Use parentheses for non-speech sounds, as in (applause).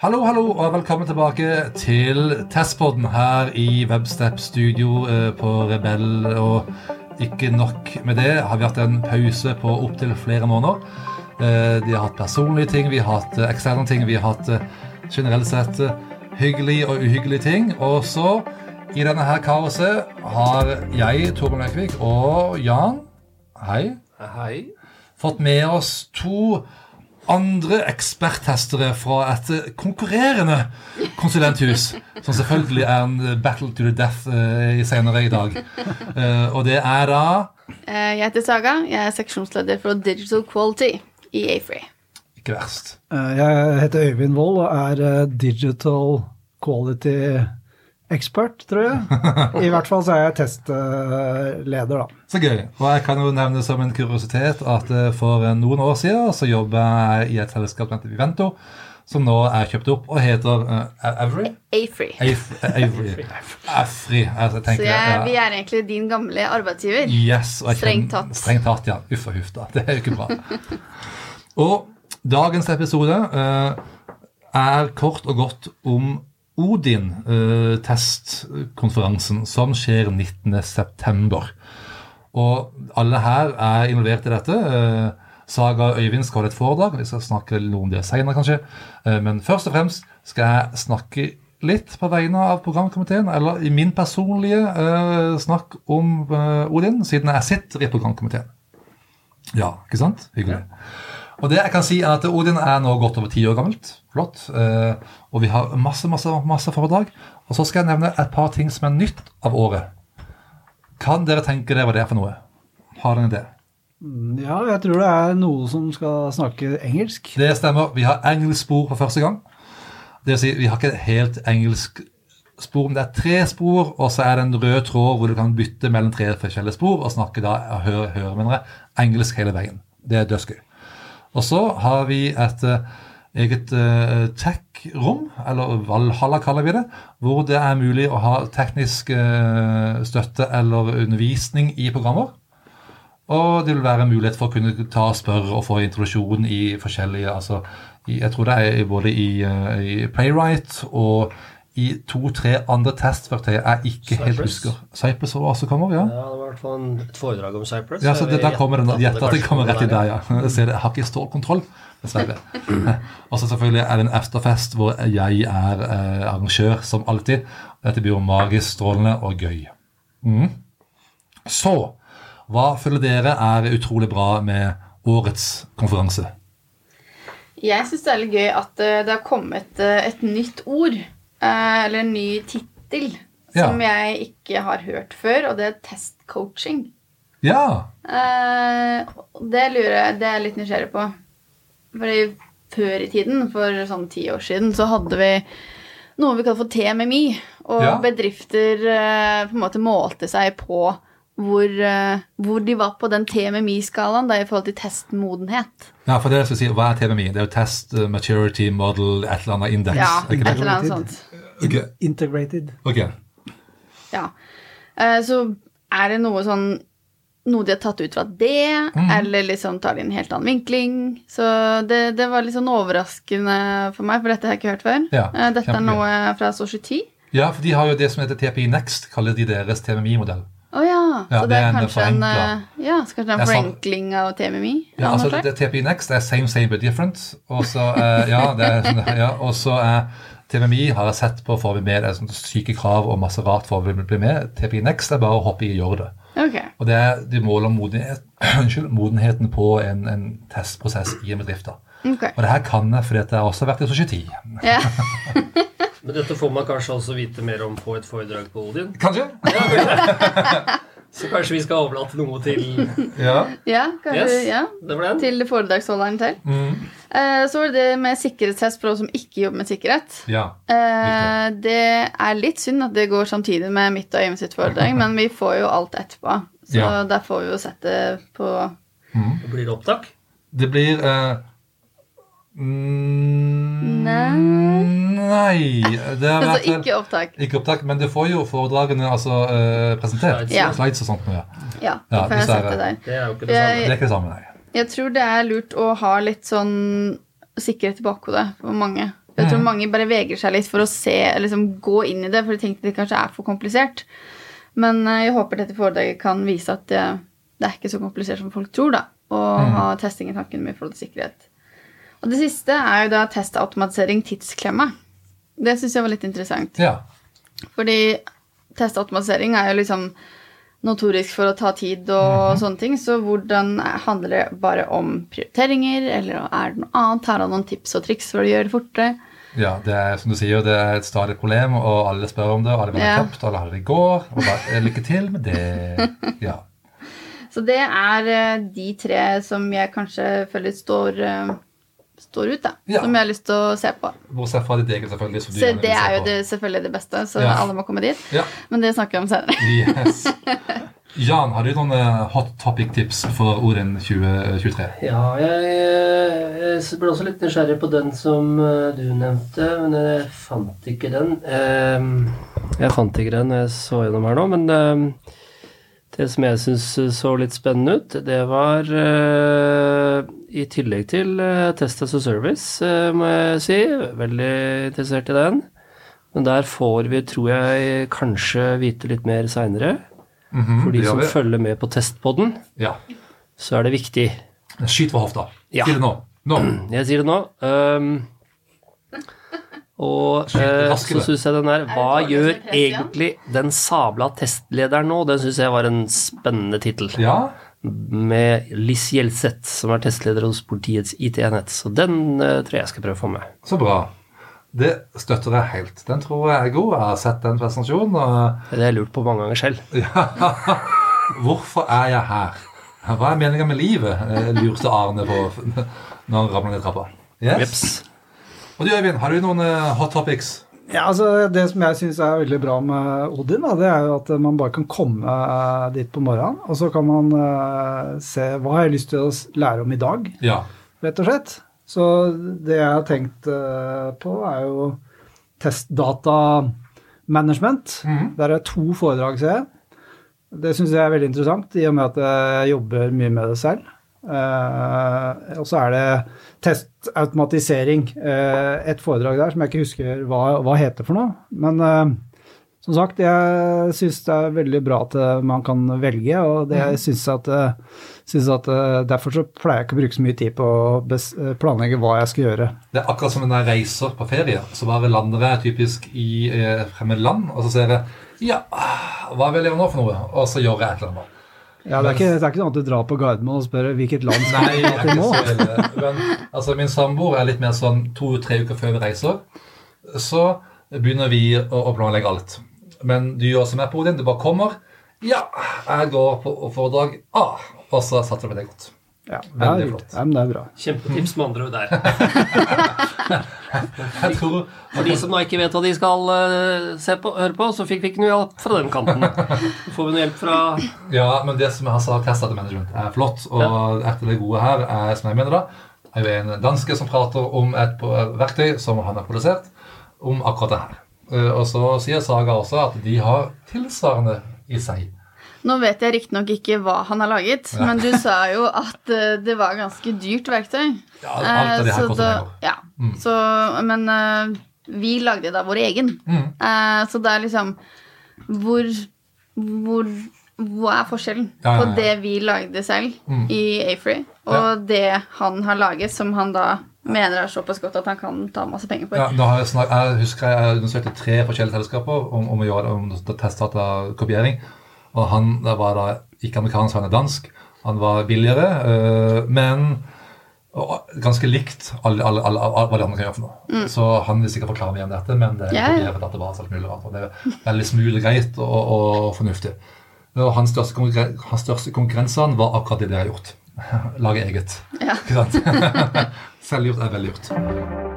Hallo, hallo, og velkommen tilbake til Testpodden her i Webstep Studio eh, på Rebell. Og ikke nok med det, har vi hatt en pause på opptil flere måneder. Eh, De har hatt personlige ting, vi har hatt eh, eksterne ting, vi har hatt eh, generelt sett eh, hyggelige og uhyggelige ting. Og så, i denne her kaoset, har jeg, Torbjørn Løkvik, og Jan Hei Hei. fått med oss to andre eksperttestere fra et konkurrerende konsulenthus, som selvfølgelig er en battle to the death uh, senere i dag. Uh, og det er da Eh, Jeg heter Saga. Jeg er seksjonsleder for Digital Quality i Afree. ikke verst. Eh, Jeg heter Øyvind Wold og er digital quality expert, tror jeg. I hvert fall så er jeg testleder, da. Så gøy. Og jeg kan jo nevne som en kuriositet at eh, for noen år siden så jobba jeg i et selskap som heter Vivento, som nå er kjøpt opp og heter uh, Avery? Afry. Af- Avery. Afry. Altså, Så jeg, vi er egentlig din gamle arbeidsgiver. Yes, og jeg Strengt kjenner- tatt. Strengt tatt, ja. Uff og huff, da. Det er jo ikke bra. og dagens episode uh, er kort og godt om Odin, eh, som skjer 19.9. Og alle her er involvert i dette. Eh, Saga Øyvind skal ha et foredrag. Vi skal snakke noe om det senere, kanskje. Eh, Men først og fremst skal jeg snakke litt på vegne av programkomiteen, eller i min personlige eh, snakk om eh, Odin, siden jeg sitter i programkomiteen. Ja, ikke sant? Hyggelig. Og det jeg kan si er at Odin er nå godt over ti år gammelt. Flott. Eh, og vi har masse, masse, masse foredrag. Og så skal jeg nevne et par ting som er nytt av året. Kan dere tenke dere hva det er for noe? Har dere en idé? Mm, Ja, jeg tror det er noe som skal snakke engelsk. Det stemmer. Vi har engelsk spor for første gang. Det vil si, vi har ikke et helt engelsk spor, men det er tre spor, og så er det en rød tråd hvor du kan bytte mellom tre forskjellige spor og snakke da, høre, høre jeg, engelsk hele veien. Det er dødsgøy. Og så har vi et eh, eget eh, tech-rom, eller Valhalla kaller vi det, hvor det er mulig å ha teknisk eh, støtte eller undervisning i programmer. Og det vil være mulighet for å kunne ta spørre og få introduksjon i forskjellige altså, Jeg tror det er både i, i Playwright og i to-tre andre testverktøy jeg ikke helt husker. Cypress også kommer, ja. Ja, det var i hvert fall et foredrag om Cypress. Ja, så det, Der kommer den. Gjett at det kommer rett i der, ja. Jeg ser det, jeg har ikke stålkontroll, dessverre. (laughs) Og så selvfølgelig er det en efterfest hvor jeg er eh, arrangør, som alltid. Dette blir jo magisk, strålende og gøy. Mm. Så hva føler dere er utrolig bra med årets konferanse? Jeg syns det er litt gøy at eh, det har kommet eh, et nytt ord, eller en ny tittel, Ja. som jeg ikke har hørt før, og det er testcoaching. Ja! Eh, det lurer jeg Det er jeg litt nysgjerrig på. Fordi før i tiden, for sånn ti år siden, så hadde vi noe vi kaller for TMMI. Og Ja. bedrifter eh, på en måte målte seg på hvor, eh, hvor de var på den TMMI-skalaen i forhold til testmodenhet. ja, for det skal jeg si, Hva er TMI? Det er jo Test uh, Maturity Model et eller annet indeks. Ja, et eller annet sånt. Okay. Integrated. ok. Ja. Eh, så er det noe sånn noe de har tatt ut fra det, mm. eller liksom tar det i en helt annen vinkling. Så det, det var litt sånn overraskende for meg, for dette har jeg ikke hørt før. Ja, Eh, dette er noe fra Society. Ja, for de har jo det som heter TPI Next, kaller de deres TMI-modell. Å ja. Ja, Så det det er kanskje en en, eh, ja, så kanskje en Det forenkling av TMMI? Ja, altså det er det TPI Next er same, same but different. Og så uh, ja, det sånn, ja, er TMMI har jeg sett på får vi med det er sånne syke krav og masse rart for å bli- med. TPI Next er bare å hoppe i og gjøre det. Ok. Og det er, de måler modenhet, (clears throat) modenheten på en, en testprosess i en bedrift. da. ok. Og det her kan jeg fordi at jeg har også vært i Society. Ja. (laughs) (laughs) Men dette får man kanskje også vite mer om på et foredrag på Odin. Kanskje? Så kanskje vi skal overlate noe til Ja. ja, kanskje. Yes, Ja. det var den. Til foredragsholderen til. Mm. Eh, så var det det med sikkerhetstest for oss som ikke jobber med sikkerhet. ja. Eh, det er litt synd at det går samtidig med mitt og Øyvind sitt foredrag, men vi får jo alt etterpå. Så Ja. der får vi jo sett det på Blir det opptak? Det blir eh, mm, Nei. Nei. Det er Altså ikke opptak. Ikke opptak, men du får jo foredragene altså, uh, presentert. Slides. Ja. Slides og sånt. Ja. Ja, Ja, jeg det der. Det er jo ikke det Det samme. er ikke det samme, nei. Jeg tror det er lurt å ha litt sånn sikkerhet i bakhodet for mange. Jeg tror mange bare vegrer seg litt for å se, liksom gå inn i det, for de tenker det kanskje er for komplisert. Men eh, jeg håper dette foredraget kan vise at det, det er ikke så komplisert som folk tror, da. Å ha testing i tanken med forhold til sikkerhet. Og det siste er jo da testautomatisering tidsklemma. Det syns jeg var litt interessant. Ja. Fordi testautomatisering er jo liksom notorisk for å ta tid og sånne ting. Så hvordan handler det bare om prioriteringer, eller er det noe annet? Har han noen tips og triks for å gjøre det fortere? ja, det er som du sier, det er et stadig problem, og alle spør om det, og alle vil ha Ja. kjapt, og alle har det i går. Og bare, eh, lykke til med det. (laughs) Ja. Så det er eh, de tre som jeg kanskje føler står, eh, står ut, da. Ja. Som jeg har lyst til å se på. Bortsett fra ditt eget, selvfølgelig. Så, du Så det se er jo det, selvfølgelig det beste, så Ja. alle må komme dit. Ja. Men det snakker vi om senere. Yes. (laughs) Jan, har du noen eh, hot topic-tips for Odin 2023? Ja, jeg, jeg ble også litt nysgjerrig på den som eh, du nevnte, men jeg fant ikke den. Ehm, Jeg fant ikke den jeg så gjennom her nå, men ehm, det som jeg syns så litt spennende ut, det var eh, i tillegg til eh, Test as a Service, eh, må jeg si. Veldig interessert i den. Men der får vi, tror jeg, kanskje vite litt mer seinere. Mhm, For de som følger med på testpodden, Ja. så er det viktig. Skyt for hofta. Ja. Si det nå. Nå. Jeg sier det nå. ehm, og eh, så syns jeg den der Hva gjør egentlig den sabla testlederen nå? Den syns jeg var en spennende tittel. Ja. Med Liss Gjelseth, som er testleder hos politiets IT-enhet. Så den eh, tror jeg jeg skal prøve å få med. Så bra. Det støtter jeg helt. Den tror jeg er god. Jeg har sett den presentasjonen. og Det har jeg lurt på mange ganger selv. (laughs) Ja. Hvorfor er jeg her? Hva er meninga med livet? eh, lurte Arne på når han ramla ned trappa. Yes. Jeps. Og du, Øyvind, har du noen eh, hot topics? Ja, altså Det som jeg syns er veldig bra med Odin, da, det er jo at man bare kan komme eh, dit på morgenen, og så kan man uh, se hva har jeg lyst til å lære om i dag, Ja. rett og slett. Så det jeg har tenkt uh, på, er jo testdatamanagement. Mm -hmm. Der er to foredrag, ser jeg. Det syns jeg er veldig interessant, i og med at jeg jobber mye med det selv. Eh, og så er det testautomatisering. Uh, et foredrag der som jeg ikke husker hva, hva heter for noe. Men uh, som sagt, jeg syns det er veldig bra at man kan velge, og det jeg synes at, synes at Derfor så pleier jeg ikke å bruke så mye tid på å planlegge hva jeg skal gjøre. Det er akkurat som når jeg reiser på ferie. Så bare lander jeg typisk i eh, fremmed land, og så ser jeg Ja, hva vil jeg gjøre nå for noe? Og så gjør jeg et eller annet. Ja, det, er ikke, det er ikke noe annet du drar på Gardermoen og spør hvilket land skal Nei, er så ille. Men altså, min samboer er litt mer sånn to-tre uker før vi reiser. Så begynner vi å, å planlegge alt. Men du gjør som jeg på Odin. Du bare kommer. Ja, jeg går på foredrag A. Og så satser jeg på det godt. Ja, det er, flott. ja, men det er bra. Kjempetips med andre ord der. (laughs) For de som da ikke vet hva de skal eh, se på, høre på, så fikk vi ikke noe hjelp fra den kanten. Så får vi noe hjelp fra Ja, men det som jeg har sagt, test til management er flott. Og et av det gode her er, som jeg mener da, er jo en danske som prater om et verktøy som han har produsert, om akkurat det her. Eh, Og så sier Saga også at de har tilsvarende i seg. Nå vet jeg riktignok ikke hva han har laget, Ja. men du sa jo at uh, det var ganske dyrt verktøy. Ja, alt av Eh, her så koster penger. Ja, Mm. så, men uh, vi lagde da vår egen. Mm. Så det er liksom hvor, hvor Hva er forskjellen Ja, på det vi lagde selv Mm. i Afree, og det han har laget, som han da mener er såpass godt at han kan ta masse penger på. Ja, jeg, snak, jeg husker jeg undersøkte tre forskjellige selskaper om, om å gjøre det, om testdatakopiering. Og han det var da ikke amerikansk, han er dansk. Han var billigere, øh, men ganske likt alle, alle, alle, alle, hva de andre kan gjøre for noe. Så han vil sikkert forklare meg om dette, men det er yeah. at det, var alt mulig rart. Og det er veldig smule, greit og, og fornuftig. Og hans største, hans største konkurrensene var akkurat det de har gjort. (laughs) Lage eget. Ja. (laughs) Selvgjort er velgjort.